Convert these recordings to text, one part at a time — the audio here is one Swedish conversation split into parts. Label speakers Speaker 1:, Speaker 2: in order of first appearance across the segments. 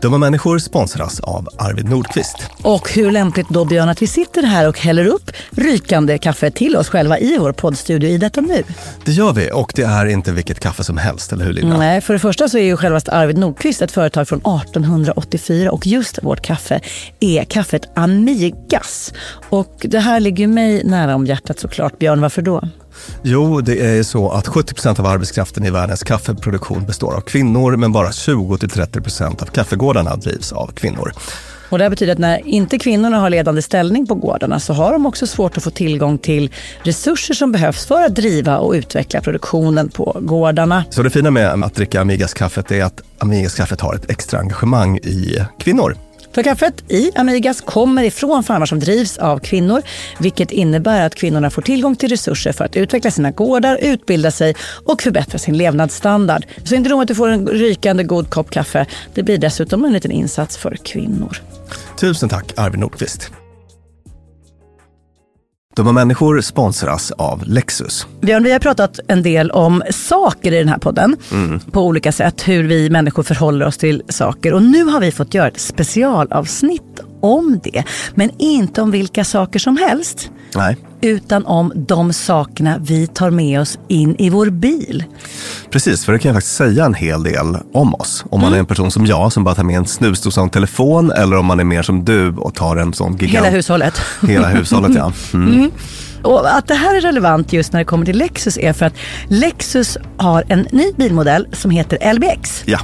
Speaker 1: Dumma människor sponsras av Arvid Nordqvist.
Speaker 2: Och hur lämpligt då Björn att vi sitter här och häller upp rykande kaffe till oss själva i vår poddstudio i detta nu.
Speaker 1: Det gör vi och det är inte vilket kaffe som helst, eller hur Linda?
Speaker 2: Nej, för det första så är ju självast Arvid Nordqvist ett företag från 1884 och just vårt kaffe är kaffet Amigas. Och det här ligger mig nära om hjärtat såklart. Björn, varför då?
Speaker 1: Jo, det är så att 70% av arbetskraften i världens kaffeproduktion består av kvinnor, men bara 20-30% av kaffegårdarna drivs av kvinnor.
Speaker 2: Och det betyder att när inte kvinnorna har ledande ställning på gårdarna så har de också svårt att få tillgång till resurser som behövs för att driva och utveckla produktionen på gårdarna.
Speaker 1: Så det fina med att dricka Amigas-kaffet är att Amigas-kaffet har ett extra engagemang i kvinnor.
Speaker 2: För kaffet i Amigas kommer ifrån farmar som drivs av kvinnor, vilket innebär att kvinnorna får tillgång till resurser för att utveckla sina gårdar, utbilda sig och förbättra sin levnadsstandard. Så inte nog att du får en rykande god kopp kaffe, det blir dessutom en liten insats för kvinnor.
Speaker 1: Tusen tack Arvid Nordqvist. Dumma människor sponsras av Lexus.
Speaker 2: Björn, vi har pratat en del om saker i den här podden. Mm. På olika sätt, hur vi människor förhåller oss till saker. Och nu har vi fått göra ett specialavsnitt om det. Men inte om vilka saker som helst.
Speaker 1: Nej.
Speaker 2: Utan om de sakerna vi tar med oss in i vår bil.
Speaker 1: Precis, för det kan faktiskt säga en hel del om oss. Om man mm. är en person som jag som bara tar med en snusdosa och en telefon eller om man är mer som du och tar en sån gigant...
Speaker 2: Hela hushållet.
Speaker 1: Hela hushållet, ja. Mm. Mm.
Speaker 2: Och att det här är relevant just när det kommer till Lexus är för att Lexus har en ny bilmodell som heter LBX.
Speaker 1: Ja.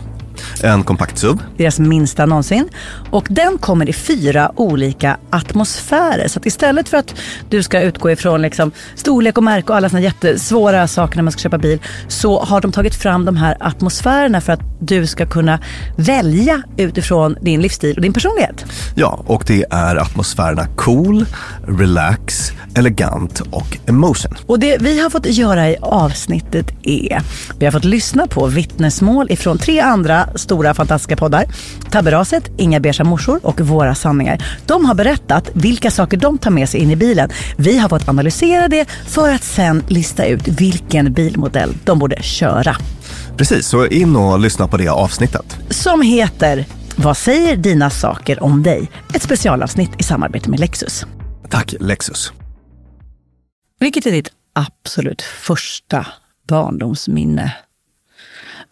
Speaker 1: En kompakt SUV.
Speaker 2: Deras minsta någonsin. Och den kommer i fyra olika atmosfärer. Så att istället för att du ska utgå ifrån liksom storlek och märke och alla såna jättesvåra saker när man ska köpa bil. Så har de tagit fram de här atmosfärerna för att du ska kunna välja utifrån din livsstil och din personlighet.
Speaker 1: Ja, och det är atmosfärerna cool, relax, elegant och emotion.
Speaker 2: Och det vi har fått göra i avsnittet är, vi har fått lyssna på vittnesmål ifrån tre andra stora fantastiska poddar. Tabberaset, Inga beiga morsor och Våra sanningar. De har berättat vilka saker de tar med sig in i bilen. Vi har fått analysera det för att sen lista ut vilken bilmodell de borde köra.
Speaker 1: Precis, så in och lyssna på det avsnittet.
Speaker 2: Som heter Vad säger dina saker om dig? Ett specialavsnitt i samarbete med Lexus.
Speaker 1: Tack Lexus.
Speaker 2: Vilket är ditt absolut första barndomsminne?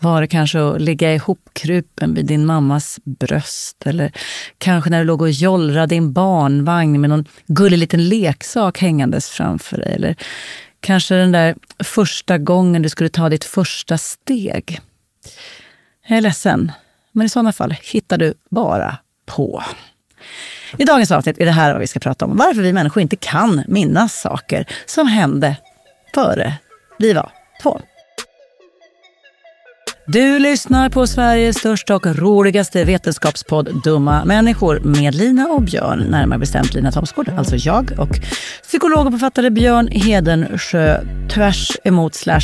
Speaker 2: Var det kanske att ligga ihopkrupen vid din mammas bröst? Eller kanske när du låg och jollrade i en barnvagn med någon gullig liten leksak hängandes framför dig? Eller kanske den där första gången du skulle ta ditt första steg? Jag är ledsen, men i sådana fall hittar du bara på. I dagens avsnitt är det här vad vi ska prata om. Varför vi människor inte kan minnas saker som hände före vi var två. Du lyssnar på Sveriges största och roligaste vetenskapspodd Dumma människor med Lina och Björn, närmare bestämt Lina Thomsgård, alltså jag och psykolog och författare Björn Hedensjö tvärs emot slash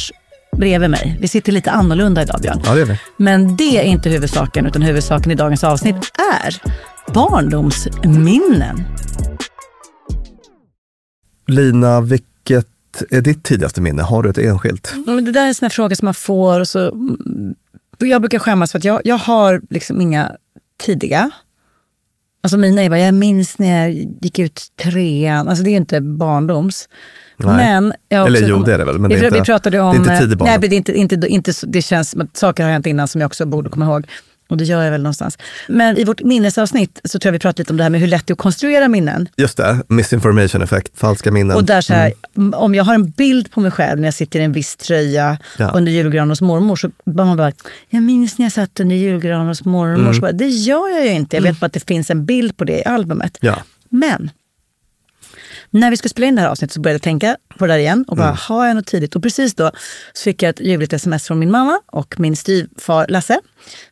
Speaker 2: bredvid mig. Vi sitter lite annorlunda idag Björn.
Speaker 1: Ja, det är vi.
Speaker 2: Men det är inte huvudsaken, utan huvudsaken i dagens avsnitt är barndomsminnen.
Speaker 1: Lina, vilket är ditt tidigaste minne? Har du ett enskilt?
Speaker 2: Men det där är en sån fråga som man får. Och så, mm, jag brukar skämmas för att jag, jag har liksom inga tidiga. Alltså mina är bara, jag minns när jag gick ut trean. Alltså det är inte barndoms.
Speaker 1: Nej.
Speaker 2: Men jag
Speaker 1: Eller jo, det är det väl, men
Speaker 2: vi,
Speaker 1: det är
Speaker 2: vi
Speaker 1: inte-
Speaker 2: pratade om...
Speaker 1: det är inte tidig barndom.
Speaker 2: Nej, det, är inte, inte, inte, det känns saker har hänt innan som jag också borde komma ihåg. Och det gör jag väl någonstans. Men i vårt minnesavsnitt så tror jag vi pratade lite om det här med hur lätt det är att konstruera minnen.
Speaker 1: Just det, misinformation effect, falska minnen.
Speaker 2: Och där så här, m- om jag har en bild på mig själv när jag sitter i en viss tröja
Speaker 1: Ja.
Speaker 2: under julgranen hos mormor så bara man bara, jag minns när jag satt under julgranen hos mormor. Så bara, det gör jag ju inte. Jag vet bara att det finns en bild på det i albumet.
Speaker 1: Ja.
Speaker 2: Men när vi skulle spela in det här avsnittet så började jag tänka på det där igen och bara, har jag något tidigt? Och precis då så fick jag ett ljuvligt sms från min mamma och min styvfar Lasse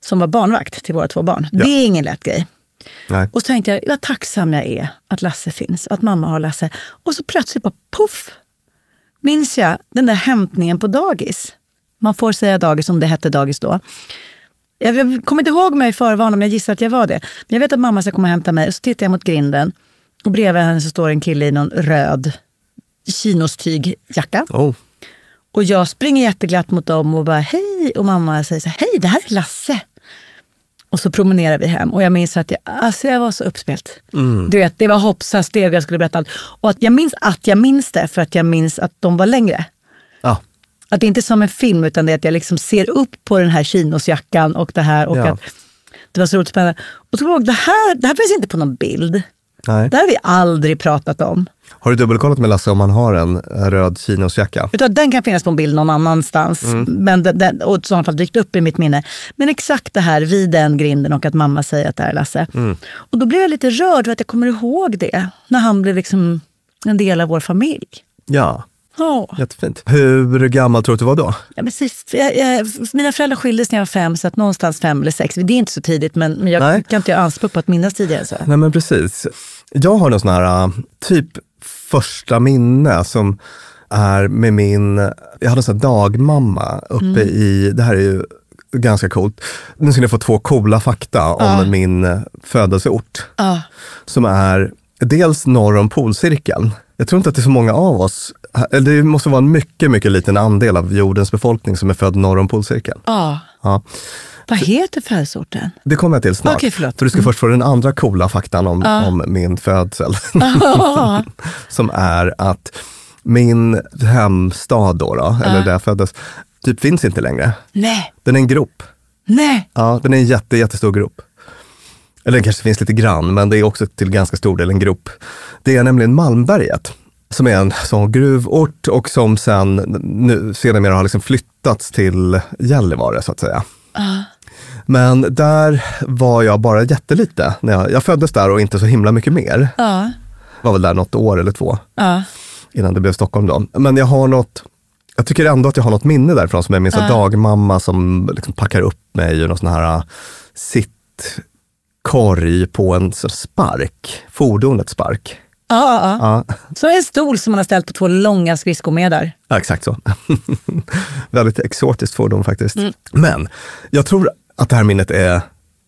Speaker 2: som var barnvakt till våra två barn. Det är ingen lätt grej.
Speaker 1: Nej.
Speaker 2: Och så tänkte jag, vad tacksam jag är att Lasse finns, att mamma har Lasse. Och så plötsligt bara poff, minns jag den där hämtningen på dagis. Man får säga dagis om det hette dagis då. Jag, jag kommer inte ihåg mig i förvarn, men jag gissar att jag var det. Men jag vet att mamma ska komma och hämta mig. Och så tittar jag mot grinden och bredvid henne så står en kille i någon röd kinostygjacka.
Speaker 1: Oh.
Speaker 2: Och jag springer jätteglatt mot dem och bara hej. Och mamma säger så här, hej det här är Lasse. Och så promenerar vi hem och jag minns att jag, alltså jag var så uppspelt. Du vet, det var hoppsa steg jag skulle berätta allt. Och att jag minns att jag minns det för att jag minns att de var längre.
Speaker 1: Ja.
Speaker 2: Att det inte är som en film utan det är att jag liksom ser upp på den här chinosjackan och det här. Och
Speaker 1: Ja.
Speaker 2: att det var så roligt spännande. Och så kommer jag ihåg, det här, det här finns inte på någon bild.
Speaker 1: Nej.
Speaker 2: Det har vi aldrig pratat om.
Speaker 1: Har du dubbelkollat med Lasse om han har en röd chinosjacka?
Speaker 2: Utan den kan finnas på en bild någon annanstans. Men den, den, och i så fall dykt upp i mitt minne. Men exakt det här vid den grinden och att mamma säger att det är Lasse. Och då blev jag lite rörd för att jag kommer ihåg det. När han blev liksom en del av vår familj.
Speaker 1: Ja,
Speaker 2: Ja.
Speaker 1: jättefint. Hur gammal tror du att du var då?
Speaker 2: Ja, precis. Jag, jag, mina föräldrar skildes när jag var fem, så att någonstans fem eller sex. Det är inte så tidigt, men, men jag
Speaker 1: Nej.
Speaker 2: kan inte göra anspråk på att minnas tidigare. Så.
Speaker 1: Nej men precis. Jag har någon sån här äh, typ första minne som är med min, jag hade en sån här dagmamma uppe i, det här är ju ganska coolt. Nu ska ni få två coola fakta om min födelseort.
Speaker 2: Ja.
Speaker 1: Som är dels norr om polcirkeln. Jag tror inte att det är så många av oss, eller det måste vara en mycket, mycket liten andel av jordens befolkning som är född norr om polcirkeln.
Speaker 2: Ja.
Speaker 1: Ja.
Speaker 2: Vad heter födelseorten?
Speaker 1: Det kommer jag till snart.
Speaker 2: Okej, förlåt.
Speaker 1: För du ska först få den andra coola faktan om, om min födsel.
Speaker 2: Ja.
Speaker 1: som är att min hemstad då, då eller där jag föddes, typ finns inte längre.
Speaker 2: Nej,
Speaker 1: Den är en grop.
Speaker 2: nej.
Speaker 1: Ja, den är en jätte, jättestor grop. Eller den kanske finns lite grann, men det är också till ganska stor del en grop. Det är nämligen Malmberget, som är en sån gruvort och som sen nu, sedermera har liksom flyttats till Gällivare så att säga. Men där var jag bara jättelite. När jag, jag föddes där och inte så himla mycket mer.
Speaker 2: Ja.
Speaker 1: Var väl där något år eller två
Speaker 2: Ja.
Speaker 1: innan det blev Stockholm då. Men jag har något, jag tycker ändå att jag har något minne därifrån som är min så dagmamma som liksom packar upp mig i någon sån här äh, sittkorg på en spark, fordonet spark.
Speaker 2: Ja, ja, ja. Så en stol som man har ställt på två långa skridskomedar.
Speaker 1: ja exakt så. Väldigt exotiskt fordon faktiskt. Men jag tror att det här minnet är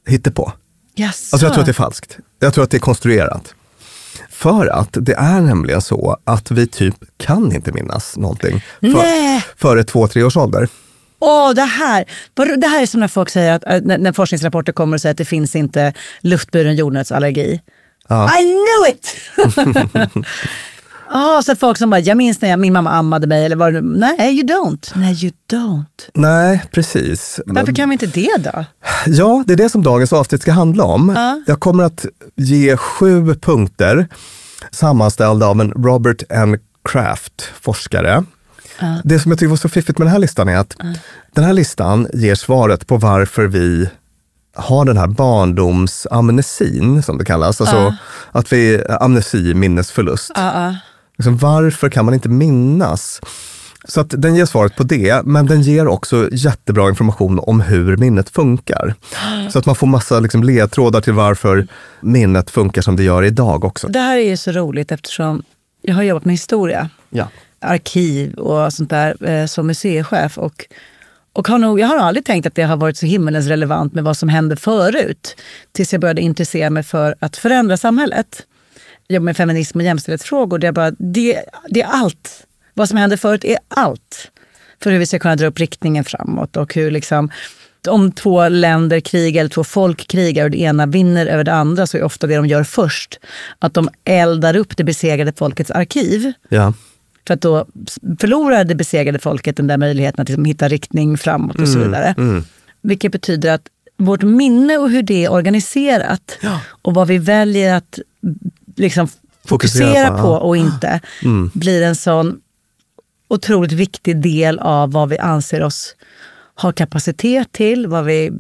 Speaker 1: hittepå.
Speaker 2: Yes.
Speaker 1: Alltså jag tror att det är falskt. Jag tror att det är konstruerat. För att det är nämligen så att vi typ kan inte minnas någonting för, före två, tre års ålder.
Speaker 2: Åh, det här. Det här är som när folk säger att äh, när, forskningsrapporter kommer och säger att det finns inte luftburen jordnötsallergi. I knew it! Ja, så att folk som bara, jag minns när jag, min mamma ammade mig eller vad det Nej, you don't. Nej, you don't.
Speaker 1: Nej, precis.
Speaker 2: Varför kan vi inte det då?
Speaker 1: Ja, det är det som dagens avsnitt ska handla om.
Speaker 2: Ja.
Speaker 1: Jag kommer att ge sju punkter sammanställda av en Robert N. Kraft, forskare. Det som jag tycker var så fiffigt med den här listan är att den här listan ger svaret på varför vi har den här barndomsamnesin, som det kallas. Alltså att vi, amnesi, minnesförlust. Liksom, varför kan man inte minnas? Så att den ger svaret på det, men den ger också jättebra information om hur minnet funkar. Så att man får massa liksom ledtrådar till varför minnet funkar som det gör idag också.
Speaker 2: Det här är ju så roligt eftersom jag har jobbat med historia.
Speaker 1: Ja
Speaker 2: arkiv och sånt där eh, som museichef. Och, och har nog, jag har aldrig tänkt att det har varit så himmelens relevant med vad som hände förut. Tills jag började intressera mig för att förändra samhället. Jag med feminism och jämställdhetsfrågor. Det är, bara, det, det är allt. Vad som hände förut är allt. För hur vi ska kunna dra upp riktningen framåt och hur liksom om två länder krigar eller två folk krigar och det ena vinner över det andra så är ofta det de gör först att de eldar upp det besegrade folkets arkiv.
Speaker 1: Ja.
Speaker 2: För att då förlorar det besegrade folket den där möjligheten att liksom hitta riktning framåt och så
Speaker 1: Mm,
Speaker 2: vidare. Vilket betyder att vårt minne och hur det är organiserat och vad vi väljer att liksom
Speaker 1: Fokusera
Speaker 2: fokusera
Speaker 1: på, ja.
Speaker 2: och inte blir en sån otroligt viktig del av vad vi anser oss ha kapacitet till, vad vi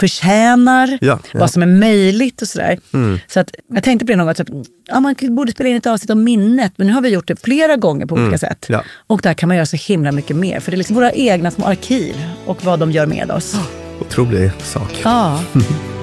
Speaker 2: förtjänar,
Speaker 1: Ja, ja.
Speaker 2: vad som är möjligt och sådär. Så att jag tänkte på det gång, att ja, man borde spela in ett avsnitt om minnet, men nu har vi gjort det flera gånger på olika sätt.
Speaker 1: ja.
Speaker 2: Och där kan man göra så himla mycket mer, för det är liksom våra egna små arkiv och vad de gör med oss.
Speaker 1: Otrolig sak.
Speaker 2: Ja.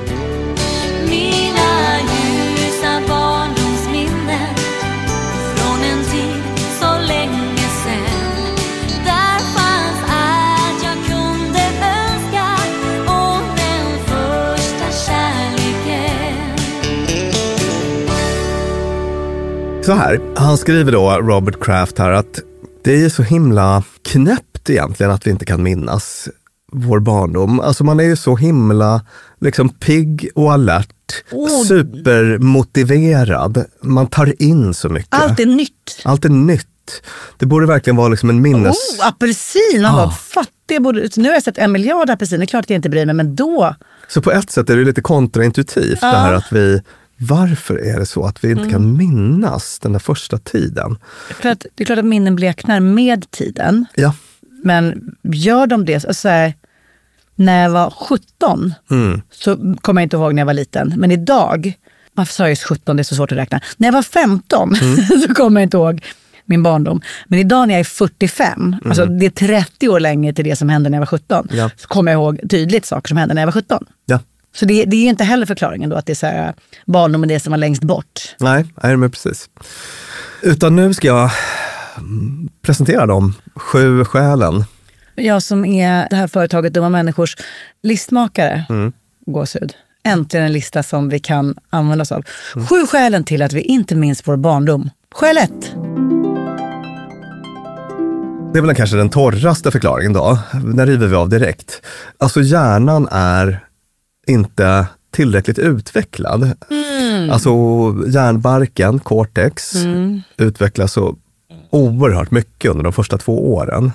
Speaker 3: Så
Speaker 1: här, han skriver då, Robert Kraft här, att det är så himla knäppt egentligen att vi inte kan minnas vår barndom. Alltså man är ju så himla liksom pigg och alert, supermotiverad. Man tar in så mycket.
Speaker 2: Allt är nytt.
Speaker 1: Allt är nytt. Det borde verkligen vara liksom en minnes...
Speaker 2: Oh, apelsin! Man
Speaker 1: Ah.
Speaker 2: bara, fattig. Borde... Nu har jag sett en miljard apelsiner, det är klart att jag inte bryr mig, men då...
Speaker 1: Så på ett sätt är det lite kontraintuitivt det här att vi... Varför är det så att vi inte
Speaker 2: Mm.
Speaker 1: kan minnas den där första tiden?
Speaker 2: För att det är klart att minnen bleknar med tiden.
Speaker 1: Ja,
Speaker 2: Men gör de det, alltså, här, när jag var 17
Speaker 1: Mm.
Speaker 2: så kommer jag inte ihåg när jag var liten. Men idag, varför sa jag just 17, det är så svårt att räkna. När jag var 15
Speaker 1: Mm.
Speaker 2: så kommer jag inte ihåg min barndom. Men idag när jag är 45, alltså det är 30 år längre till det som hände när jag var 17,
Speaker 1: Mm. Ja.
Speaker 2: så kommer jag ihåg tydligt saker som hände när jag var 17.
Speaker 1: ja.
Speaker 2: Så det, det är ju inte heller förklaringen då att det är så här, barndomen är det som var längst bort.
Speaker 1: Nej, nej men precis. Utan nu ska jag mm, presentera de sju skälen.
Speaker 2: Jag som är det här företaget Dumma Människors listmakare,
Speaker 1: Mm.
Speaker 2: gåshud. Äntligen en lista som vi kan använda oss av.
Speaker 1: Mm.
Speaker 2: Sju skälen till att vi inte minns vår barndom. Skäl ett.
Speaker 1: Det är väl kanske den torraste förklaringen då. Den river vi av direkt. Alltså hjärnan är inte tillräckligt utvecklad. Alltså hjärnbarken, cortex, utvecklas så oerhört mycket under de första två åren.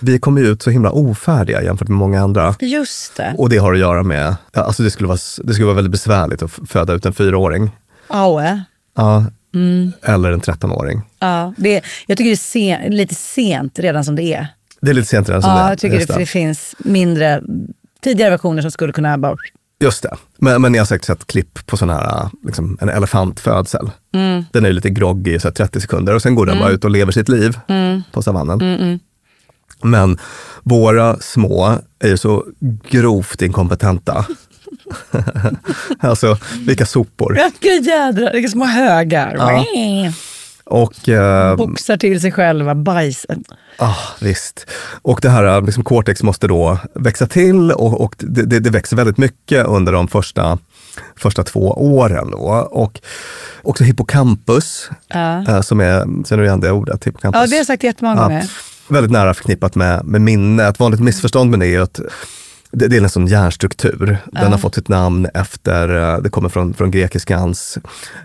Speaker 1: Vi kommer ju ut så himla ofärdiga jämfört med många andra.
Speaker 2: Just det.
Speaker 1: Och det har att göra med, ja, alltså det skulle vara, det skulle vara väldigt besvärligt att föda ut en fyraåring.
Speaker 2: Aue.
Speaker 1: Ja, Eller en 13-åring.
Speaker 2: Ja, det, jag tycker det är sen, lite sent redan som det är.
Speaker 1: Det är lite sent redan som det
Speaker 2: Ja,
Speaker 1: är.
Speaker 2: jag tycker det,
Speaker 1: det.
Speaker 2: det finns mindre, tidigare versioner som skulle kunna bara...
Speaker 1: Just det. Men, men ni har säkert sett klipp på sån här, liksom, en elefantfödsel.
Speaker 2: Mm.
Speaker 1: Den är lite groggy i så här 30 sekunder och sen går den bara ut och lever sitt liv
Speaker 2: Mm.
Speaker 1: på savannen. Men våra små är ju så grovt inkompetenta. alltså, vilka sopor.
Speaker 2: Vilka jädrar, vilka små högar.
Speaker 1: Ja. Och eh,
Speaker 2: Boxar till sig själva, bajs.
Speaker 1: Ah, visst. Och det här liksom, cortex måste då växa till och, och det, det, det växer väldigt mycket under de första, första två åren. Då. Och också hippocampus,
Speaker 2: Ja.
Speaker 1: eh, som är, känner du igen det ordet? Hippocampus?
Speaker 2: Ja, det har jag sagt jättemånga gånger.
Speaker 1: Väldigt nära förknippat med, med minne. Ett vanligt missförstånd med det är att det, det är en sån hjärnstruktur. Den har fått sitt namn efter, eh, det kommer från, från grekiskans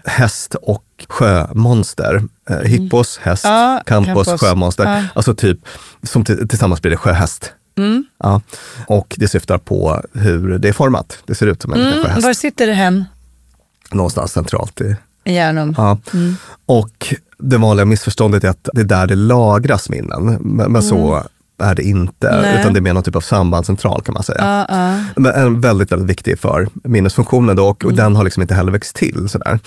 Speaker 1: häst och sjömonster. Eh, hippos, häst,
Speaker 2: Mm. Ja,
Speaker 1: campus,
Speaker 2: campus.
Speaker 1: sjömonster.
Speaker 2: Ja.
Speaker 1: Alltså typ, som till, tillsammans blir det sjöhäst.
Speaker 2: Mm.
Speaker 1: Ja. Och det syftar på hur det är format. Det ser ut som en liten
Speaker 2: Mm,
Speaker 1: sjöhäst.
Speaker 2: var sitter det hen
Speaker 1: Någonstans centralt i,
Speaker 2: i hjärnan?
Speaker 1: Ja. Och det vanliga missförståndet är att det är där det lagras minnen. Men, men så är det inte.
Speaker 2: Nej.
Speaker 1: utan det är mer någon typ av sambandscentral kan man säga.
Speaker 2: Ja, ja.
Speaker 1: Men en väldigt, väldigt viktig för minnesfunktionen då, och,
Speaker 2: Mm.
Speaker 1: den har liksom inte heller växt till. Sådär.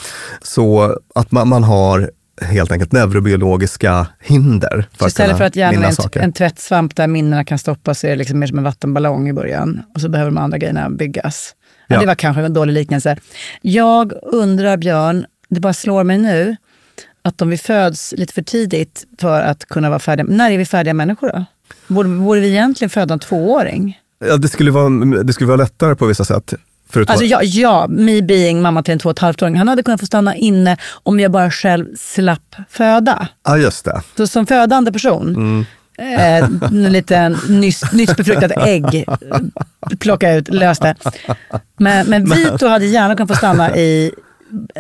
Speaker 1: Så att man, man har helt enkelt neurobiologiska hinder
Speaker 2: Så
Speaker 1: för att
Speaker 2: istället för att hjärnan är en, en tvättsvamp där minnena kan stoppas så är det liksom mer som en vattenballong i början. Och så behöver de andra grejerna byggas. Ja,
Speaker 1: Ja.
Speaker 2: Det var kanske en dålig liknelse. Jag undrar, Björn, det bara slår mig nu. Att om vi föds lite för tidigt för att kunna vara färdiga, när är vi färdiga människor då? Borde, borde vi egentligen föda en tvååring?
Speaker 1: Ja, det, skulle vara, det skulle vara lättare på vissa sätt. För att
Speaker 2: Alltså ja, ja, me being mamma till en två och ett halvt åring, han hade kunnat få stanna inne om jag bara själv slapp föda.
Speaker 1: ja, just det.
Speaker 2: Så som födande person,
Speaker 1: Mm.
Speaker 2: eh, en liten nyss, nyss befruktat ägg, plocka ut, lös det. Men, men Vito hade gärna kunnat få stanna i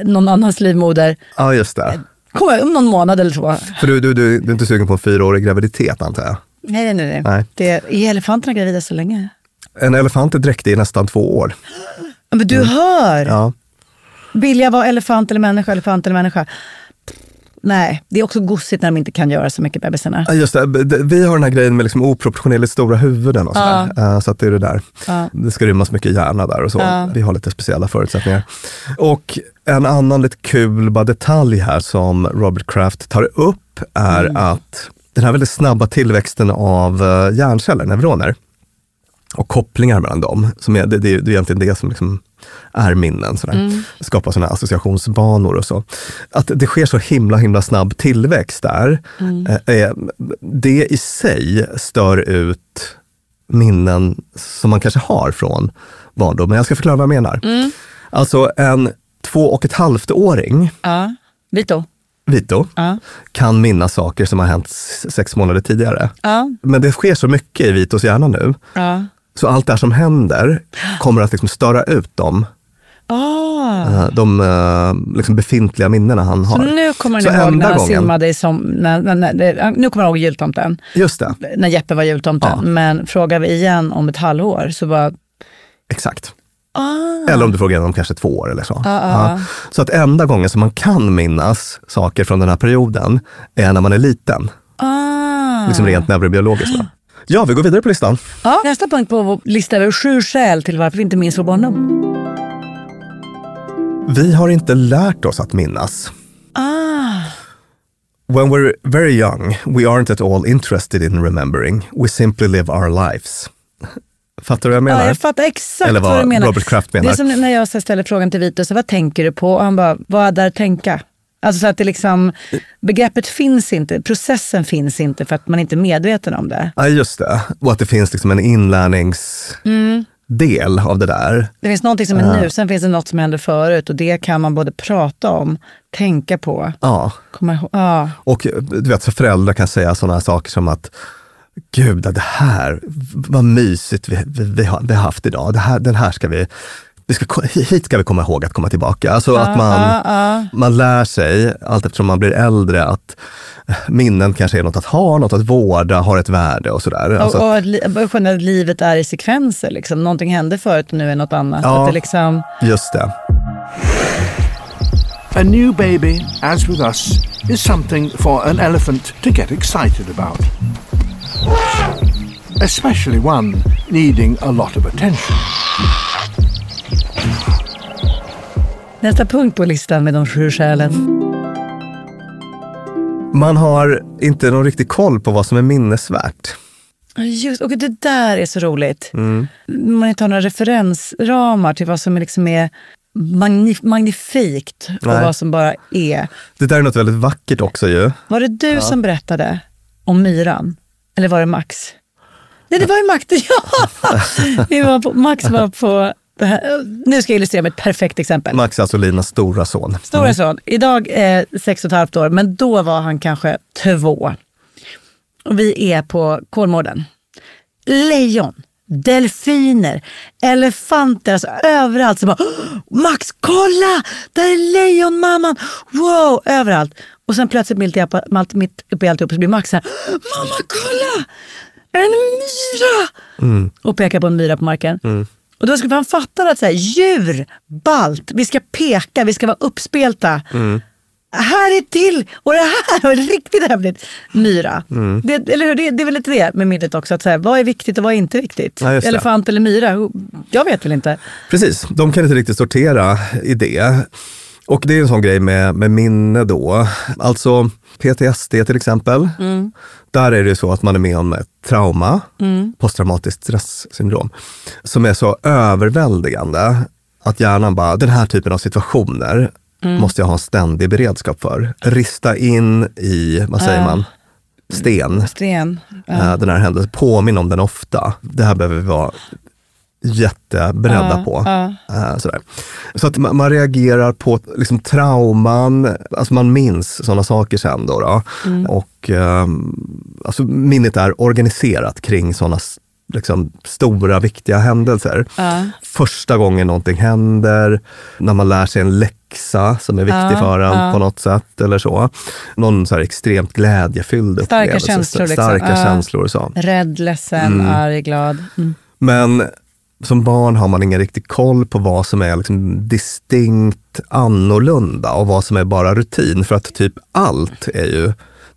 Speaker 2: någon annans livmoder
Speaker 1: Ja, just det.
Speaker 2: Kom, om någon månad eller så.
Speaker 1: För du, du, du, du är inte sugen på en fyraårig graviditet antar jag?
Speaker 2: Nej, nej, nej.
Speaker 1: Nej.
Speaker 2: Det, är elefanterna gravida så länge?
Speaker 1: En elefant är dräktig i nästan två år.
Speaker 2: Men du hör!
Speaker 1: Mm. Ja.
Speaker 2: Vill jag vara elefant eller människa, elefant eller människa? Nej, det är också gossigt när de inte kan göra så mycket bebisarna.
Speaker 1: Ja, Just det. Vi har den här grejen med liksom oproportionerligt stora huvuden och sådär. Eh, Så att det är det där.
Speaker 2: Ja.
Speaker 1: Det ska rymmas mycket hjärna där och så.
Speaker 2: Ja.
Speaker 1: Vi har lite speciella förutsättningar. Och en annan lite kul bara detalj här som Robert Kraft tar upp är
Speaker 2: Mm.
Speaker 1: att den här väldigt snabba tillväxten av eh, hjärnceller, neuroner, och kopplingar mellan dem. Som är, det, det, är- egentligen det som liksom är minnen. Sådär.
Speaker 2: Mm.
Speaker 1: Skapar sådana associationsbanor och så. Att det sker så himla himla snabb tillväxt där.
Speaker 2: Mm.
Speaker 1: Eh, det i sig stör ut minnen som man kanske har från barndomen. Jag ska förklara vad jag menar.
Speaker 2: Mm.
Speaker 1: Alltså en två och ett halvt åring,
Speaker 2: Ja. Vito?
Speaker 1: Vito,
Speaker 2: Ja.
Speaker 1: kan minnas saker som har hänt sex månader tidigare.
Speaker 2: Ja.
Speaker 1: Men det sker så mycket i Vitos hjärna nu,
Speaker 2: ja.
Speaker 1: så allt det här som händer kommer att liksom störa ut dem, eh, de eh, liksom befintliga minnena han
Speaker 2: Så
Speaker 1: har.
Speaker 2: nu kommer
Speaker 1: Så
Speaker 2: ni ihåg när han
Speaker 1: gången-
Speaker 2: simmade i som, när, när, när, Nu kommer jag ihåg jultomten.
Speaker 1: Just det,
Speaker 2: När Jeppe var jultomten. Men frågar vi igen om ett halvår så bara...
Speaker 1: exakt.
Speaker 2: Ah.
Speaker 1: Eller om du frågar om kanske två år eller så.
Speaker 2: Ja, ja.
Speaker 1: Ja. Så att enda gången som man kan minnas saker från den här perioden är när man är liten.
Speaker 2: Ah.
Speaker 1: Liksom rent neurobiologiskt. Då. Ja, vi går vidare på listan.
Speaker 2: Nästa punkt på vår lista över sju skäl till varför vi inte minns vår barndom.
Speaker 1: Vi har inte lärt oss att minnas.
Speaker 2: Ah.
Speaker 1: When we're very young, we aren't at all interested in remembering. We simply live our lives. Fattar du vad jag menar?
Speaker 2: Ja, jag fattar exakt
Speaker 1: Eller vad
Speaker 2: vad du menar.
Speaker 1: Robert Kraft menar.
Speaker 2: Det är som när jag ställer frågan till Vito, så vad tänker du på? Och han bara, vad är där tänka? Alltså så att det liksom, begreppet finns inte, processen finns inte för att man inte är medveten om det.
Speaker 1: Ja, just det. Och att det finns liksom en inlärningsdel av det där.
Speaker 2: Det finns någonting som är nu, sen finns det något som hände förut och det kan man både prata om, tänka på,
Speaker 1: Ja.
Speaker 2: komma ihåg. Ja.
Speaker 1: Och du vet, så föräldrar kan säga sådana saker som att Gud, det här, vad mysigt vi, vi, vi, har, vi har haft idag. Det här, den här ska vi, vi ska, hit ska vi komma ihåg att komma tillbaka. Alltså att man,
Speaker 2: ja, ja.
Speaker 1: man lär sig, allt eftersom man blir äldre, att minnen kanske är något att ha, något att vårda, har ett värde och sådär. Alltså,
Speaker 2: och, och att li- att livet är i sekvenser. Liksom. Någonting hände förut och nu är något annat.
Speaker 1: Ja.
Speaker 2: Att det liksom,
Speaker 1: just det.
Speaker 4: A new baby, as with us, is something for an elephant to get excited about. Especially one needing a lot of attention.
Speaker 2: nästa punkt på listan med de sju skälen.
Speaker 1: Man har inte någon riktig koll på vad som är minnesvärt.
Speaker 2: Ja, Just, och det där är så roligt.
Speaker 1: Mm.
Speaker 2: Man inte har några referensramar till vad som är liksom är magnif- magnifikt och
Speaker 1: Nej.
Speaker 2: vad som bara är.
Speaker 1: Det där är något väldigt vackert också ju.
Speaker 2: Var det du som berättade om myran? Eller var det Max? Nej, det var ju Max. Ja! Vi var på, Max var på... Nu ska jag illustrera med ett perfekt exempel.
Speaker 1: Max alltså Linas stora son.
Speaker 2: Stora son. Idag är sex och ett halvt år, men då var han kanske två. Och vi är på Kolmården. Lejon, delfiner, elefanter, alltså överallt. Så bara, "Åh, Max, kolla! Där är lejonmamman! Wow, överallt. Och sen plötsligt mitt, allt- mitt uppe i alltihop så blir Max så här, mamma kolla! En myra! Och pekar på en myra på marken. Och då skulle han fatta att så här, djur, balt, vi ska peka, vi ska vara uppspelta. Här är till och det här var riktigt häftigt. Myra. Det, eller hur? Det, det är väl lite det med minnet också. Att så här, vad är viktigt och vad är inte viktigt?
Speaker 1: Ja.
Speaker 2: Elefant eller myra? Jag vet väl inte.
Speaker 1: Precis, de kan inte riktigt sortera i det. Och det är en sån grej med, med minne då. Alltså PTSD till exempel. Där är det så att man är med om ett trauma, posttraumatiskt stresssyndrom, som är så överväldigande att hjärnan bara, den här typen av situationer måste jag ha en ständig beredskap för. Rista in i, vad säger
Speaker 2: Ja.
Speaker 1: man, sten.
Speaker 2: Sten.
Speaker 1: eh, den här händelsen. Påminn om den ofta. Det här behöver vi vara jätteberedda
Speaker 2: Ja,
Speaker 1: på. Eh, sådär. Så att man, man reagerar på liksom, trauman, alltså man minns sådana saker sen. Då, då.
Speaker 2: Mm.
Speaker 1: Och ehm, alltså, minnet är organiserat kring sådana liksom, stora viktiga händelser.
Speaker 2: Ja.
Speaker 1: Första gången någonting händer, när man lär sig en läxa som är viktig
Speaker 2: Ja,
Speaker 1: för en
Speaker 2: ja.
Speaker 1: på något sätt. eller så. Någon så extremt glädjefylld
Speaker 2: Starka
Speaker 1: upplevelse.
Speaker 2: känslor, liksom.
Speaker 1: Starka
Speaker 2: Ja.
Speaker 1: känslor så.
Speaker 2: Rädd, ledsen,
Speaker 1: Mm.
Speaker 2: arg, glad. Mm.
Speaker 1: Men som barn har man ingen riktig koll på vad som är liksom distinkt annorlunda och vad som är bara rutin. För att typ allt är ju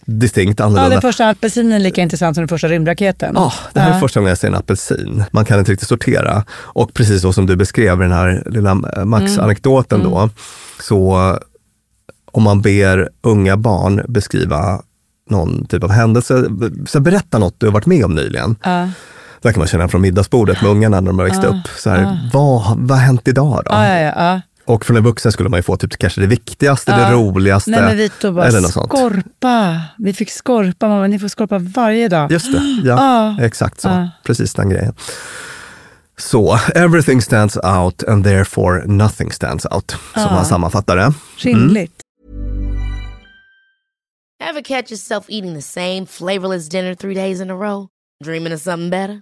Speaker 1: distinkt
Speaker 2: Ja,
Speaker 1: annorlunda.
Speaker 2: den första apelsinen är lika intressant som den första rymdraketen.
Speaker 1: Ja, det här är
Speaker 2: Ja.
Speaker 1: första gången jag ser en apelsin. Man kan inte riktigt sortera. Och precis så som du beskrev den här lilla eh, Max-anekdoten då, så om man ber unga barn beskriva någon typ av händelse, så berätta något du har varit med om nyligen.
Speaker 2: Ja.
Speaker 1: Där kan man känna från middagsbordet med ungarna när de har växt upp. Så här, vad, vad har hänt idag då?
Speaker 2: Ja.
Speaker 1: Och från en vuxen skulle man ju få typ kanske det viktigaste, det
Speaker 2: Ja.
Speaker 1: roligaste.
Speaker 2: Nej men vi tog bara
Speaker 1: eller något sånt.
Speaker 2: skorpa. Vi fick skorpa, mamma. Ni får skorpa varje dag.
Speaker 1: Just det, ja.
Speaker 2: Ja.
Speaker 1: Exakt så.
Speaker 2: Ja.
Speaker 1: Precis den grejen. Så, everything stands out and therefore nothing stands out. Som
Speaker 2: Ja.
Speaker 1: man sammanfattar det.
Speaker 2: Rimligt.
Speaker 5: Ever catch yourself eating the same flavorless dinner three days in a row? Dreaming of something better?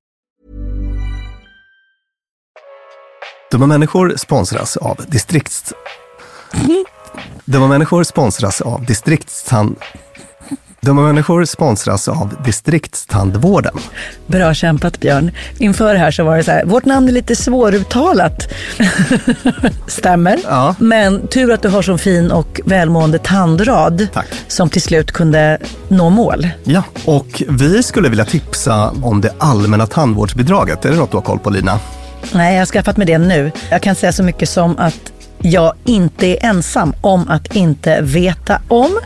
Speaker 1: Dumma människor sponsras av distrikts... Dumma människor sponsras av distriktstand... Dumma människor sponsras av distriktstandvården.
Speaker 2: Bra kämpat Björn. Inför här så var det så här, vårt namn är lite svåruttalat. Stämmer.
Speaker 1: Ja.
Speaker 2: Men tur att du har så fin och välmående tandrad
Speaker 1: Tack.
Speaker 2: som till slut kunde nå mål.
Speaker 1: Ja, och vi skulle vilja tipsa om det allmänna tandvårdsbidraget. Är det något du har koll på Lina?
Speaker 2: Nej, jag har skaffat mig det nu. Jag kan säga så mycket som att jag inte är ensam om att inte veta om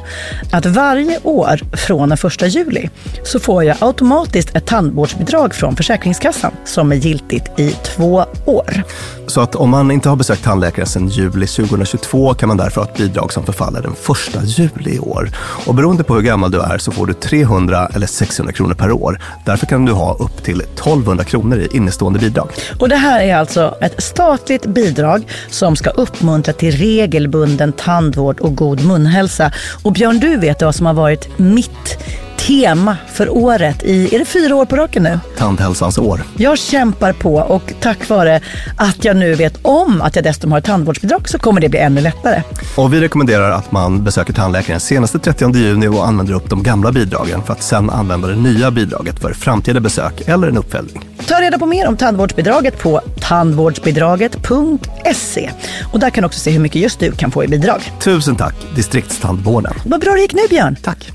Speaker 2: att varje år från den första juli så får jag automatiskt ett tandvårdsbidrag från Försäkringskassan som är giltigt i två år.
Speaker 1: Så att om man inte har besökt tandläkare sedan juli 2022 kan man därför ha ett bidrag som förfaller den första juli i år. Och beroende på hur gammal du är så får du 300 eller 600 kronor per år. Därför kan du ha upp till 1200 kronor i innestående bidrag.
Speaker 2: Och det här är alltså ett statligt bidrag som ska uppmuntra till regelbunden tandvård och god munhälsa. Och Björn, du vet vad som har varit mitt tema för året i, är det fyra år på raken nu?
Speaker 1: Tandhälsans år.
Speaker 2: Jag kämpar på och tack vare att jag nu vet om att jag dessutom har ett tandvårdsbidrag så kommer det bli ännu lättare.
Speaker 1: Och vi rekommenderar att man besöker tandläkaren senast den 30 juni och använder upp de gamla bidragen för att sen använda det nya bidraget för framtida besök eller en uppföljning.
Speaker 2: Ta reda på mer om tandvårdsbidraget på tandvårdsbidraget.se. Och där kan du också se hur mycket just du kan få i bidrag.
Speaker 1: Tusen tack, distriktstandvården.
Speaker 2: Vad bra det gick nu Björn!
Speaker 1: Tack.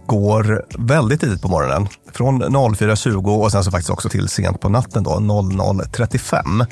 Speaker 1: går väldigt tidigt på morgonen. Från 04.20 och sen så faktiskt också till sent på natten då, 00.35.
Speaker 2: Mm.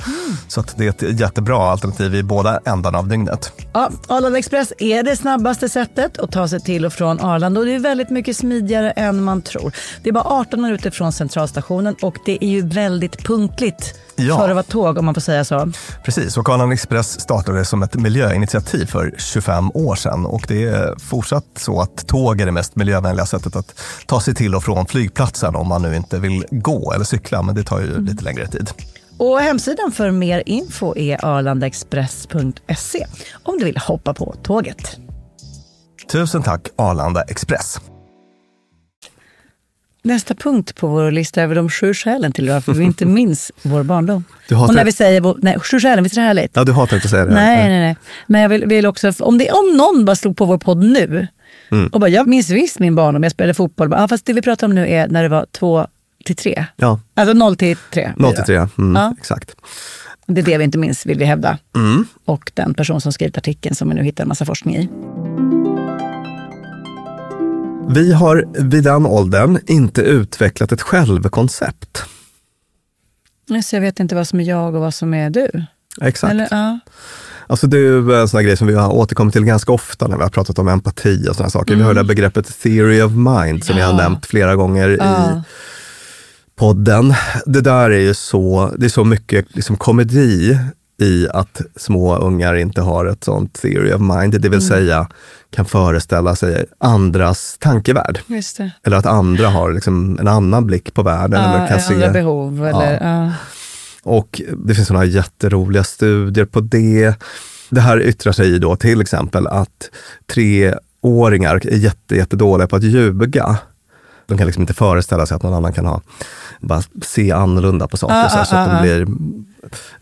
Speaker 1: Så det är ett jättebra alternativ i båda ändarna av dygnet.
Speaker 2: Ja, Arlanda Express är det snabbaste sättet att ta sig till och från Arlanda och det är väldigt mycket smidigare än man tror. Det är bara 18 minuter från centralstationen och det är ju väldigt punktligt
Speaker 1: Ja.
Speaker 2: för att vara tåg om man får säga så.
Speaker 1: Precis, och Arlanda Express startade som ett miljöinitiativ för 25 år sedan och det är fortsatt så att tåg är det mest miljövänliga sättet att ta sig till och från flygplatsen om man nu inte vill gå eller cykla, men det tar ju lite längre tid.
Speaker 2: Och hemsidan för mer info är arlandaexpress.se om du vill hoppa på tåget.
Speaker 1: Tusen tack Arlanda Express.
Speaker 2: Nästa punkt på vår lista över de sju skälen till varför vi inte minns vår barndom.
Speaker 1: Du hatar-
Speaker 2: Och när vi säger nej, sju skälen, visst är det härligt?
Speaker 1: Ja, du hatar inte att säga det.
Speaker 2: Nej, nej, nej. Men jag vill, vill också, om, det, om någon bara slog på vår podd nu
Speaker 1: Mm.
Speaker 2: och bara, jag minns visst min barndom, jag spelade fotboll. Ja, fast det vi pratar om nu är när det var två till tre.
Speaker 1: Ja,
Speaker 2: Alltså noll till tre.
Speaker 1: 0 till 3. Mm,
Speaker 2: Ja.
Speaker 1: Exakt.
Speaker 2: Det är det vi inte minns, vill vi hävda.
Speaker 1: Mm.
Speaker 2: Och den person som skrivit artikeln som vi nu hittar en massa forskning i.
Speaker 1: Vi har vid den åldern inte utvecklat ett självkoncept.
Speaker 2: Så jag vet inte vad som är jag och vad som är du.
Speaker 1: Exakt.
Speaker 2: Eller, ja.
Speaker 1: Alltså det är en sån grej som vi har återkommit till ganska ofta när vi har pratat om empati och sådana saker. Vi har det begreppet theory of mind som vi har
Speaker 2: Mm. Ja.
Speaker 1: nämnt flera gånger i
Speaker 2: Ja.
Speaker 1: podden. Det där är ju så, det är så mycket liksom komedi i att små ungar inte har ett sånt theory of mind, det
Speaker 2: Mm.
Speaker 1: vill säga kan föreställa sig andras tankevärld. Eller att andra har liksom en annan blick på världen. eller kan
Speaker 2: Ja,
Speaker 1: se,
Speaker 2: behov. Eller, ja.
Speaker 1: Och det finns sådana jätteroliga studier på det. Det här yttrar sig i då till exempel att treåringar är jätte, jättedåliga på att ljuga. De kan liksom inte föreställa sig att någon annan kan ha, bara se annorlunda på saker
Speaker 2: Ah,
Speaker 1: så, här, så
Speaker 2: ah,
Speaker 1: att
Speaker 2: ah,
Speaker 1: de blir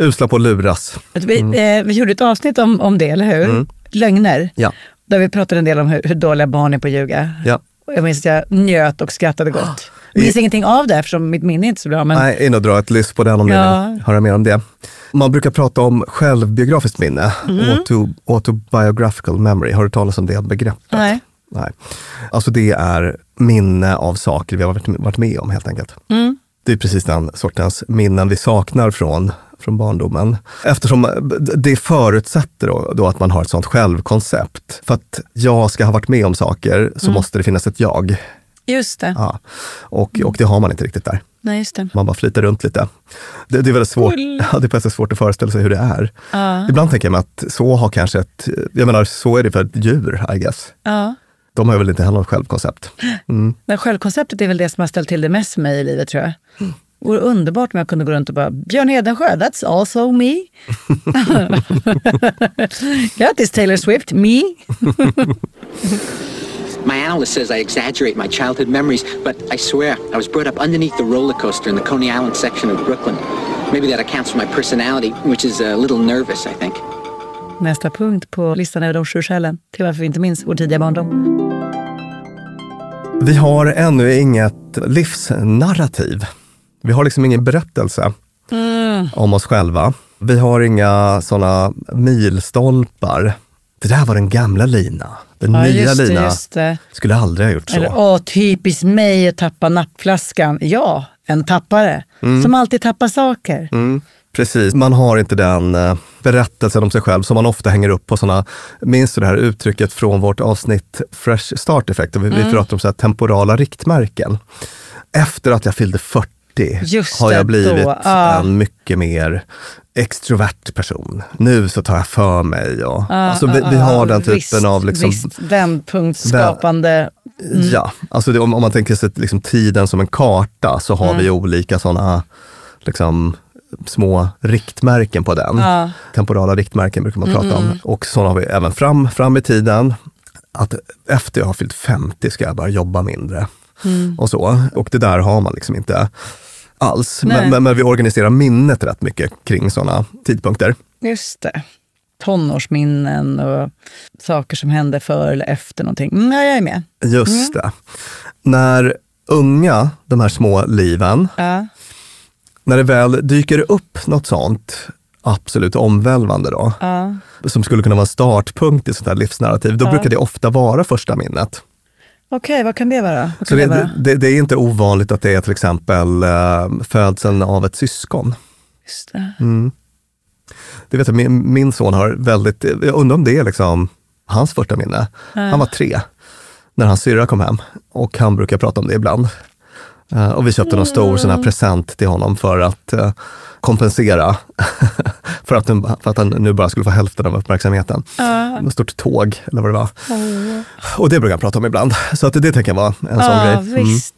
Speaker 1: usla på att luras.
Speaker 2: Vi, eh, vi gjorde ett avsnitt om, om det, eller hur?
Speaker 1: Mm.
Speaker 2: Lögner.
Speaker 1: Ja.
Speaker 2: Där vi pratade en del om hur, hur dåliga barn är på att ljuga.
Speaker 1: Ja.
Speaker 2: Och jag minns att jag njöt och skrattade gott. Jag minns ingenting av det eftersom mitt minne är inte så bra. Men,
Speaker 1: Nej, in och dra ett lyss på den om
Speaker 2: Ja.
Speaker 1: ni vill höra mer om det. Man brukar prata om självbiografiskt minne,
Speaker 2: Mm.
Speaker 1: auto, autobiographical memory. Har du talat om det begreppet?
Speaker 2: Nej.
Speaker 1: Nej. Alltså det är minne av saker vi har varit, med om helt enkelt.
Speaker 2: Mm.
Speaker 1: Det är precis den sortens minnen vi saknar från, från barndomen. Eftersom det förutsätter då, då att man har ett sånt självkoncept. För att jag ska ha varit med om saker så
Speaker 2: Mm.
Speaker 1: måste det finnas ett jag.
Speaker 2: Just det.
Speaker 1: Ja. Och, och det har man inte riktigt där.
Speaker 2: Nej, just det.
Speaker 1: Man bara flyter runt lite. Det, det är väldigt svårt, ja, det är svårt att föreställa sig hur det är.
Speaker 2: Ja.
Speaker 1: Ibland tänker jag mig att så har kanske ett, jag menar så är det för ett djur, I guess.
Speaker 2: Ja.
Speaker 1: De har väl inte heller något självkoncept. Mm.
Speaker 2: Men självkonceptet är väl det som har ställt till det mest för mig i livet tror jag. Det vore underbart om jag kunde gå runt och bara, Björn Hedensjö, that's also me. Grattis Taylor Swift, me.
Speaker 6: My analyst says I exaggerate my childhood memories, but I swear I was brought up underneath the roller coaster in the Coney Island section of Brooklyn. Maybe that accounts for my personality, which is a little nervous, I think.
Speaker 2: Nästa punkt på listan över de sju skälen till varför vi inte minns vår tidiga barndom.
Speaker 1: Vi har ännu inget livsnarrativ. Vi har liksom ingen berättelse om oss själva. Vi har inga sådana milstolpar. Det där var den gamla Lina. Den
Speaker 2: Ja,
Speaker 1: nya
Speaker 2: det,
Speaker 1: Lina skulle aldrig ha gjort så.
Speaker 2: Eller åh, typiskt mig att tappa nappflaskan. Ja, en tappare. Som alltid tappar saker.
Speaker 1: Mm, precis, man har inte den eh, berättelsen om sig själv som man ofta hänger upp på sådana, minns du det här uttrycket från vårt avsnitt Fresh Start Effect? Vi, vi pratar om så temporala riktmärken. Efter att jag fyllde 40
Speaker 2: Just
Speaker 1: har jag blivit
Speaker 2: då, ja.
Speaker 1: en mycket mer extrovert person. Nu så tar jag för mig. Och, alltså vi, vi har den typen
Speaker 2: visst,
Speaker 1: av liksom,
Speaker 2: Visst, vändpunktsskapande.
Speaker 1: Ja, alltså det, om, om man tänker sig liksom tiden som en karta så har
Speaker 2: Mm.
Speaker 1: vi olika sådana liksom, små riktmärken på den.
Speaker 2: Ja. Mm,
Speaker 1: Temporala riktmärken brukar man prata om. Och sådana har vi även fram, fram i tiden. Att efter jag har fyllt 50 ska jag bara jobba mindre.
Speaker 2: Mm.
Speaker 1: Och så. Och det där har man liksom inte alls. Men, men, men vi organiserar minnet rätt mycket kring sådana tidpunkter.
Speaker 2: Just det. tonårsminnen och saker som hände före eller efter någonting. Mm, ja, jag är med.
Speaker 1: Just det. När unga, de här små liven,
Speaker 2: Ja.
Speaker 1: när det väl dyker upp något sånt absolut omvälvande då,
Speaker 2: Ja.
Speaker 1: som skulle kunna vara en startpunkt i sånt här livsnarrativ, då
Speaker 2: Ja.
Speaker 1: brukar det ofta vara första minnet.
Speaker 2: Okej, vad kan det vara? Vad
Speaker 1: Så
Speaker 2: kan
Speaker 1: det,
Speaker 2: det vara?
Speaker 1: det, det är inte ovanligt att det är till exempel eh, födseln av ett syskon.
Speaker 2: Just det.
Speaker 1: Mm. Det vet jag, min, min son har väldigt, jag undrar om det är liksom hans första minne. Han var tre när hans syrra kom hem och han brukar prata om det ibland. Eh, och vi köpte någon stor sån här present till honom för att eh, kompensera för, att nu, för att han nu bara skulle få hälften av uppmärksamheten. Ett stort tåg eller vad det var. Och det brukar han prata om ibland. Så att det tänker jag vara en sån
Speaker 2: Ja,
Speaker 1: grej. Mm.
Speaker 2: visst.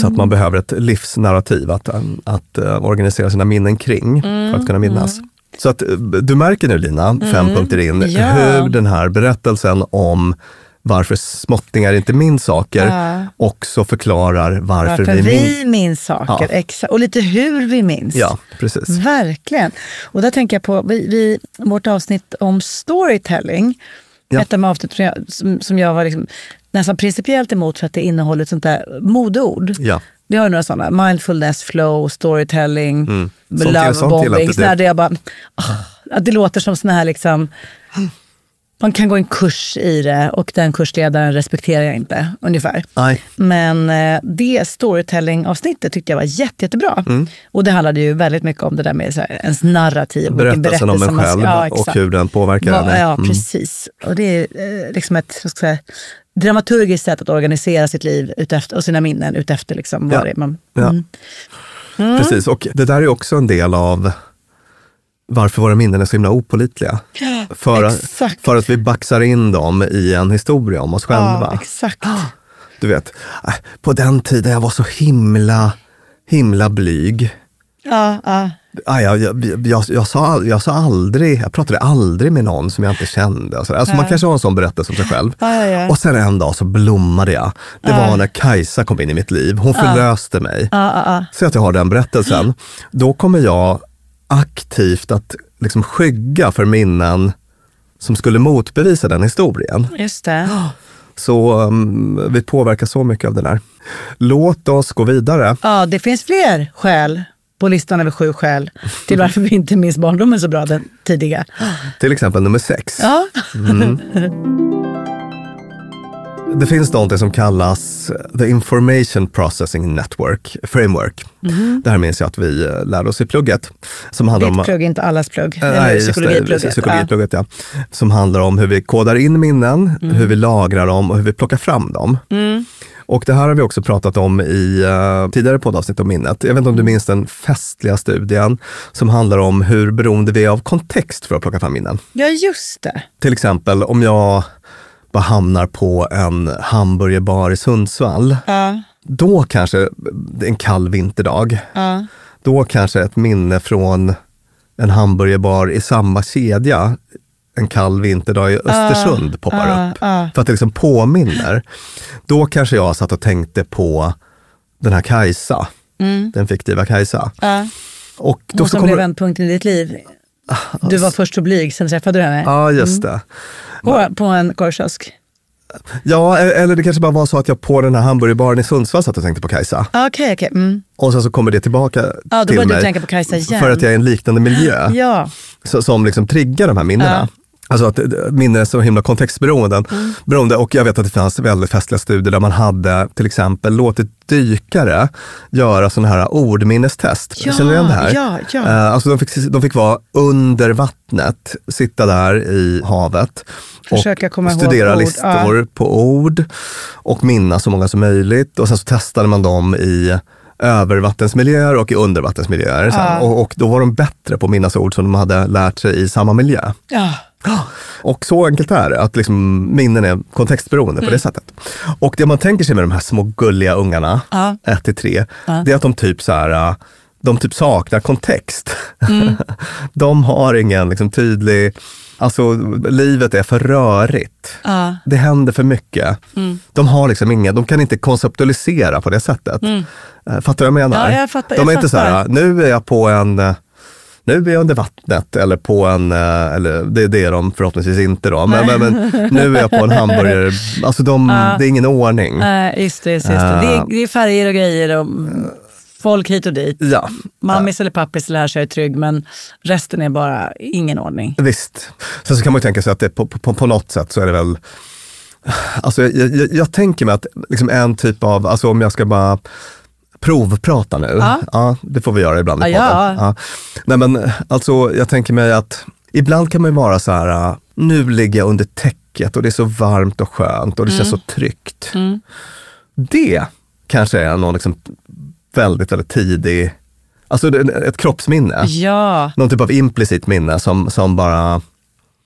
Speaker 1: Så att man behöver ett livsnarrativ att, att eh, organisera sina minnen kring för att kunna minnas. Så att du märker nu Lina, fem punkter in,
Speaker 2: Ja.
Speaker 1: hur den här berättelsen om varför småttingar inte minns saker
Speaker 2: Ja.
Speaker 1: också förklarar varför,
Speaker 2: Varför
Speaker 1: vi
Speaker 2: vi,
Speaker 1: minns.
Speaker 2: saker,
Speaker 1: Ja.
Speaker 2: exakt. Och lite hur vi minns.
Speaker 1: Ja, precis.
Speaker 2: Verkligen. Och där tänker jag på vi, vi, vårt avsnitt om storytelling.
Speaker 1: Ja.
Speaker 2: Ett av de avsnitt som jag, som, som jag var liksom nästan principiellt emot för att det innehåller ett sånt där modeord.
Speaker 1: Ja.
Speaker 2: Vi har ju några sådana, mindfulness, flow, storytelling,
Speaker 1: Mm. Sånt
Speaker 2: love
Speaker 1: sånt
Speaker 2: bombing. där jag bara, ah, det låter som såna här liksom, man kan gå en kurs i det och den kursledaren respekterar jag inte, ungefär.
Speaker 1: Nej.
Speaker 2: Men eh, det storytelling-avsnittet tyckte jag var jätte, jättebra.
Speaker 1: Mm.
Speaker 2: Och det handlade ju väldigt mycket om det där med så här, ens narrativ.
Speaker 1: Berättelsen om en själv
Speaker 2: ja,
Speaker 1: och hur den påverkar
Speaker 2: Ja,
Speaker 1: henne.
Speaker 2: ja
Speaker 1: Mm.
Speaker 2: precis. Och det är eh, liksom ett säga, dramaturgiskt sätt att organisera sitt liv utefter, och sina minnen utefter liksom, vad
Speaker 1: Ja.
Speaker 2: det är man...
Speaker 1: Ja.
Speaker 2: Mm.
Speaker 1: Precis, och det där är också en del av varför våra minnen är så himla opålitliga. För,
Speaker 2: exakt.
Speaker 1: för att vi baxar in dem i en historia om oss själva.
Speaker 2: Ja, exakt.
Speaker 1: Du vet, äh, på den tiden jag var så himla, himla blyg.
Speaker 2: Ja, ja.
Speaker 1: Ah, jag, jag, jag, jag, sa, jag sa aldrig, jag pratade aldrig med någon som jag inte kände. och så där. Alltså man kanske har en sån berättelse om sig själv.
Speaker 2: Ja, ja, ja.
Speaker 1: Och sen en dag så blommade jag. Det var när Kajsa kom in i mitt liv. Hon förlöste mig.
Speaker 2: Ja, ja, ja.
Speaker 1: Så att jag har den berättelsen. Då kommer jag aktivt att liksom skygga för minnen som skulle motbevisa den historien.
Speaker 2: Just det.
Speaker 1: Så um, vi påverkas så mycket av det där. Låt oss gå vidare.
Speaker 2: Ja, det finns fler skäl på listan över sju skäl till varför vi inte minns barndomen så bra, den tidiga.
Speaker 1: Till exempel nummer sex.
Speaker 2: Ja,
Speaker 1: Det finns något som kallas The Information Processing Network Framework. Det här minns jag att vi eh, lärde oss i plugget. Som handlar om,
Speaker 2: ditt plugg, inte allas plugg.
Speaker 1: Eh, Nej, det.
Speaker 2: psykologiplugget.
Speaker 1: Psykologiplugget, ja. Som handlar om hur vi kodar in minnen, hur vi lagrar dem och hur vi plockar fram dem. Och det här har vi också pratat om i uh, tidigare poddavsnitt om minnet. Jag vet inte om du minns den festliga studien som handlar om hur beroende vi är av kontext för att plocka fram minnen.
Speaker 2: Ja, just det.
Speaker 1: Till exempel om jag bara hamnar på en hamburgerbar i Sundsvall.
Speaker 2: Ja,
Speaker 1: Då kanske, en kall vinterdag,
Speaker 2: ja.
Speaker 1: då kanske ett minne från en hamburgerbar i samma kedja en kall vinterdag i Östersund poppar
Speaker 2: ah,
Speaker 1: upp.
Speaker 2: ah.
Speaker 1: För att det liksom påminner. Då kanske jag satt och tänkte på den här Kajsa, den fiktiva Kajsa. Och då
Speaker 2: Hon
Speaker 1: så
Speaker 2: som
Speaker 1: kommer,
Speaker 2: blev vändpunkten i ditt liv. Du var först så blyg, sen träffade du henne.
Speaker 1: Ja, just det.
Speaker 2: På, på en korvkiosk.
Speaker 1: Ja, e- eller det kanske bara var så att jag på den här hamburgerbaren i Sundsvall satt och tänkte på Kajsa.
Speaker 2: Okej, okej. Mm.
Speaker 1: Och sen så kommer det tillbaka
Speaker 2: Ja,
Speaker 1: till mig. För att jag är i en liknande miljö.
Speaker 2: Ja,
Speaker 1: så, som liksom triggar de här minnena.
Speaker 2: Ja.
Speaker 1: Alltså att eh, minnen är så himla kontextberoende.
Speaker 2: Mm.
Speaker 1: Beroende, och jag vet att det fanns väldigt festliga studier där man hade till exempel låtit dykare göra sådana här ordminnestest.
Speaker 2: Ja,
Speaker 1: Känner du igen det här?
Speaker 2: ja, ja.
Speaker 1: Eh, alltså de, fick, de fick vara under vattnet, sitta där i havet
Speaker 2: Försöka
Speaker 1: och studera listor på ord och minnas så många som möjligt. Och sen så testade man dem i övervattensmiljöer och i undervattensmiljöer. sen. Och, och då var de bättre på att minnas ord som de hade lärt sig i samma miljö.
Speaker 2: ja.
Speaker 1: Och så enkelt är det, att liksom minnen är kontextberoende på det sättet. Och det man tänker sig med de här små gulliga ungarna,
Speaker 2: Ja.
Speaker 1: 1 till 3, det är att de typ så här, de typ saknar kontext. de har ingen liksom tydlig, alltså livet är för rörigt.
Speaker 2: Ja.
Speaker 1: Det händer för mycket. De har liksom inga, de kan inte konceptualisera på det sättet. Eh, Fattar du vad jag menar?
Speaker 2: Ja, jag fattar-
Speaker 1: de är inte så här, nu är jag på en eh, nu är jag under vattnet eller på en, eh, eller det, det är de förhoppningsvis inte då, men, men, men nu är jag på en hamburgare. Alltså de,
Speaker 2: Ja.
Speaker 1: det är ingen ordning.
Speaker 2: Nej, just det. Just det. Det, är, det är färger och grejer och folk hit och dit.
Speaker 1: Ja,
Speaker 2: Mammis eller pappis lär sig är trygg, men resten är bara ingen ordning.
Speaker 1: visst. Sen så kan man ju tänka sig att det på, på, på något sätt så är det väl Alltså jag, jag, jag tänker mig att liksom en typ av, alltså om jag ska bara provprata nu.
Speaker 2: Ja.
Speaker 1: det får vi göra ibland i
Speaker 2: Ja,
Speaker 1: podden.
Speaker 2: ja.
Speaker 1: Nej men alltså jag tänker mig att ibland kan man ju vara så här, nu ligger jag under täcket och det är så varmt och skönt och det känns så tryggt.
Speaker 2: Mm.
Speaker 1: Det kanske är någon liksom väldigt, väldigt tidig, alltså ett kroppsminne.
Speaker 2: Ja,
Speaker 1: Någon typ av implicit minne som, som bara,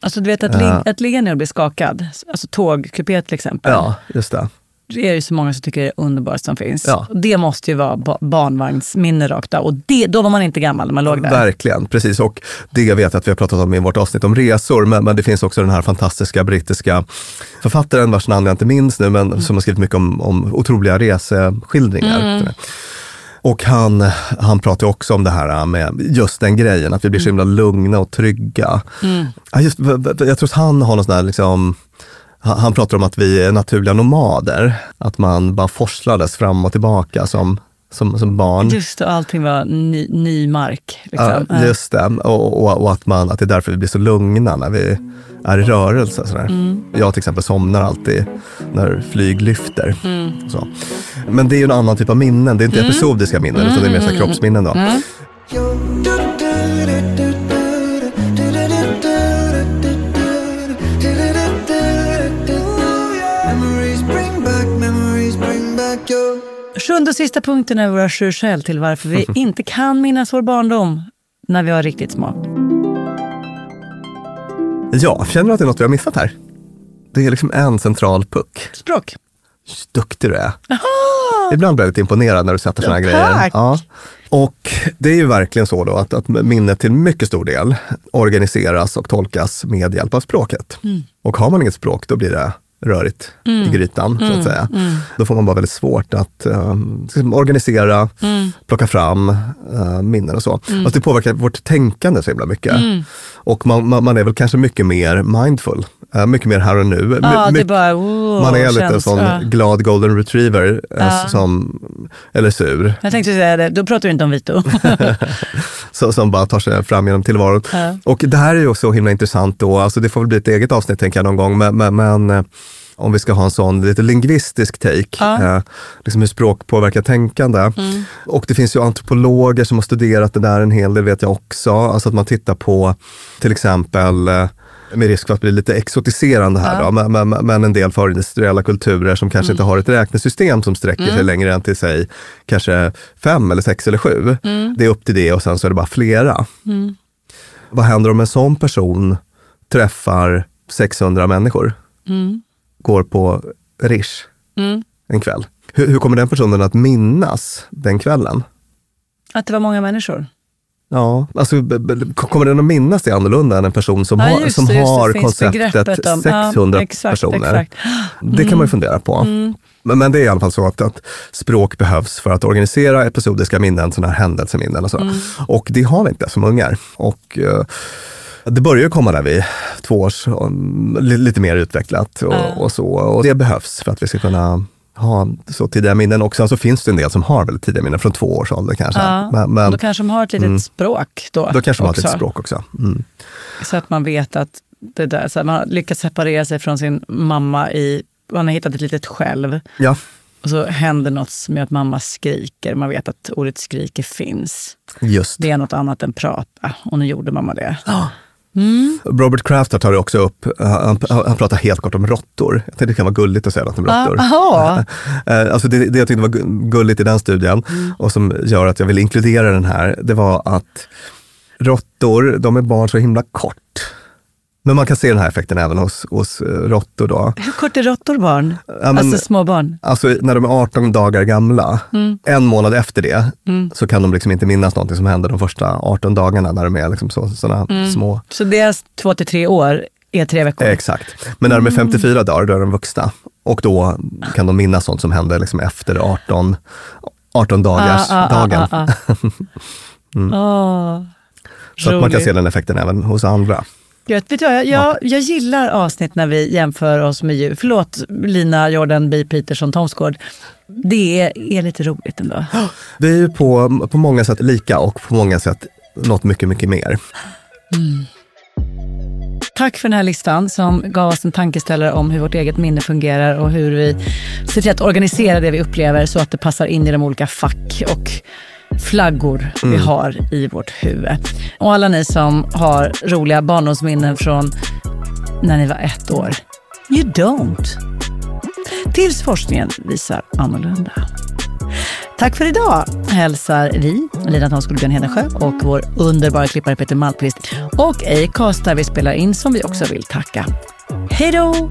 Speaker 2: alltså du vet att, lig, att ligga ner och bli skakad, alltså tågkupé till exempel.
Speaker 1: ja just det.
Speaker 2: Det är ju så många som tycker det är underbart som finns.
Speaker 1: Ja.
Speaker 2: Och Det måste ju vara ba- barnvagnsminne rakt av. Och det, då var man inte gammal när man låg där.
Speaker 1: Verkligen, precis. Och det vet jag att vi har pratat om i vårt avsnitt om resor, men, men det finns också den här fantastiska brittiska författaren vars namn jag inte minns nu, men som har skrivit mycket om, om otroliga reseskildringar. Och han, han pratar också om det här med just den grejen, att vi blir så himla lugna och trygga. Ja, just, jag tror att han har någon sån här liksom, han pratar om att vi är naturliga nomader. Att man bara forslades fram och tillbaka som, som, som barn.
Speaker 2: Just det, och allting var ny, ny mark. Liksom.
Speaker 1: Ja, just det. Och, och, och att, man, att det är därför vi blir så lugna när vi är i rörelse. Sådär.
Speaker 2: Mm.
Speaker 1: Jag till exempel somnar alltid när flyg lyfter.
Speaker 2: Mm.
Speaker 1: Så. Men det är ju en annan typ av minnen. Det är inte episodiska minnen, utan det är mer så här kroppsminnen. Då.
Speaker 2: Sjunde och sista punkten är våra sju skäl till varför vi inte kan minnas vår barndom när vi var riktigt små.
Speaker 1: Ja, känner du att det är något vi har missat här? Det är liksom en central puck.
Speaker 2: Språk.
Speaker 1: duktig du är. Ibland blir jag lite imponerad när du sätter såna här grejer. Ja. Och det är ju verkligen så då att, att minnet till mycket stor del organiseras och tolkas med hjälp av språket.
Speaker 2: Mm.
Speaker 1: Och har man inget språk då blir det rörigt i grytan så att säga. Då får man bara väldigt svårt att um, organisera, plocka fram uh, minnen och så. Alltså det påverkar vårt tänkande så himla mycket. Och man, man, man är väl kanske mycket mer mindful, uh, mycket mer här och nu. My-
Speaker 2: är
Speaker 1: mycket-
Speaker 2: bara... Oh,
Speaker 1: man är lite sån
Speaker 2: ja.
Speaker 1: glad golden retriever, eh, som, eller sur,
Speaker 2: Jag tänkte säga det, då pratar du inte om Vito.
Speaker 1: så, som bara tar sig fram genom tillvaron.
Speaker 2: Ja.
Speaker 1: Och det här är ju så himla intressant då, alltså det får väl bli ett eget avsnitt tänker jag någon gång, men, men, men eh, om vi ska ha en sån lite lingvistisk take,
Speaker 2: Ja. Mm.
Speaker 1: eh, liksom hur språk påverkar tänkande. Och det finns ju antropologer som har studerat det där en hel del vet jag också, alltså att man tittar på till exempel eh, med risk för att bli lite exotiserande här då, men, men, men en del förindustriella kulturer som kanske inte har ett räknesystem som sträcker sig längre än till sig kanske fem eller sex eller sju. Det är upp till det och sen så är det bara flera. Vad händer om en sån person träffar 600 människor? Går på Rish en kväll. Hur, hur kommer den personen att minnas den kvällen?
Speaker 2: Att det var många människor.
Speaker 1: Ja, alltså kommer den att minnas det annorlunda än en person som
Speaker 2: Ja,
Speaker 1: har, som
Speaker 2: det, det.
Speaker 1: har
Speaker 2: Finns
Speaker 1: konceptet
Speaker 2: om- ja,
Speaker 1: 600
Speaker 2: exakt,
Speaker 1: personer?
Speaker 2: exakt. Mm.
Speaker 1: Det kan man ju fundera på. Men, men det är i alla fall så att, att språk behövs för att organisera episodiska minnen, sådana här händelseminnen och så.
Speaker 2: Mm.
Speaker 1: Och det har vi inte som ungar. Och, eh, det börjar komma där vid två års, um, li- lite mer utvecklat och, och så. Och det behövs för att vi ska kunna ha så tidiga minnen. Och sen så finns det en del som har väldigt tidiga minnen, från två års ålder kanske.
Speaker 2: Ja,
Speaker 1: Men, men
Speaker 2: då kanske de har ett litet språk då.
Speaker 1: då kanske de har ett
Speaker 2: också.
Speaker 1: litet språk också. Mm.
Speaker 2: Så att man vet att det där, så man har lyckats separera sig från sin mamma i, man har hittat ett litet själv.
Speaker 1: Ja,
Speaker 2: Och så händer något som gör att mamma skriker. Man vet att ordet skriker finns.
Speaker 1: just.
Speaker 2: Det är något annat än prata. Och nu gjorde mamma det.
Speaker 1: Robert Kraft tar det också upp, han, han pratar helt kort om råttor. Jag tänkte det kan vara gulligt att säga något om råttor. Eh, Alltså det, det jag tyckte var gu- gulligt i den studien och som gör att jag vill inkludera den här, det var att råttor, de är barn så himla kort. Men man kan se den här effekten även hos, hos eh, råttor då.
Speaker 2: Hur kort är råttor barn?
Speaker 1: Ja, men-
Speaker 2: alltså små barn?
Speaker 1: Alltså när de är 18 dagar gamla, en månad efter det, så kan de liksom inte minnas någonting som hände de första 18 dagarna när de är liksom så, sådana små.
Speaker 2: Så deras två till tre år är tre veckor?
Speaker 1: Exakt. Men när de är 54 dagar, då är de vuxna. Och då kan de minnas sånt som hände liksom efter 18, 18 dagars
Speaker 2: Ah, ah, ah,
Speaker 1: dagen.
Speaker 2: ah, ah. Åh.
Speaker 1: Så att man kan se den effekten även hos andra.
Speaker 2: Gött. Vet du, jag, jag, jag gillar avsnitt när vi jämför oss med djur. Förlåt Lina Jordan B. Peterson Thomsgård. Det är, lite roligt ändå.
Speaker 1: Vi är ju på, på många sätt lika och på många sätt något mycket, mycket mer.
Speaker 2: Tack för den här listan som gav oss en tankeställare om hur vårt eget minne fungerar och hur vi ser till att organisera det vi upplever så att det passar in i de olika fack och flaggor vi har i vårt huvud. Och alla ni som har roliga barndomsminnen från när ni var ett år. You don't. Tills forskningen visar annorlunda. Tack för idag hälsar vi, Lina Thomsgård Björn Hedensjö och vår underbara klippare Peter Malmqvist och Acast där vi spelar in som vi också vill tacka. Hej då!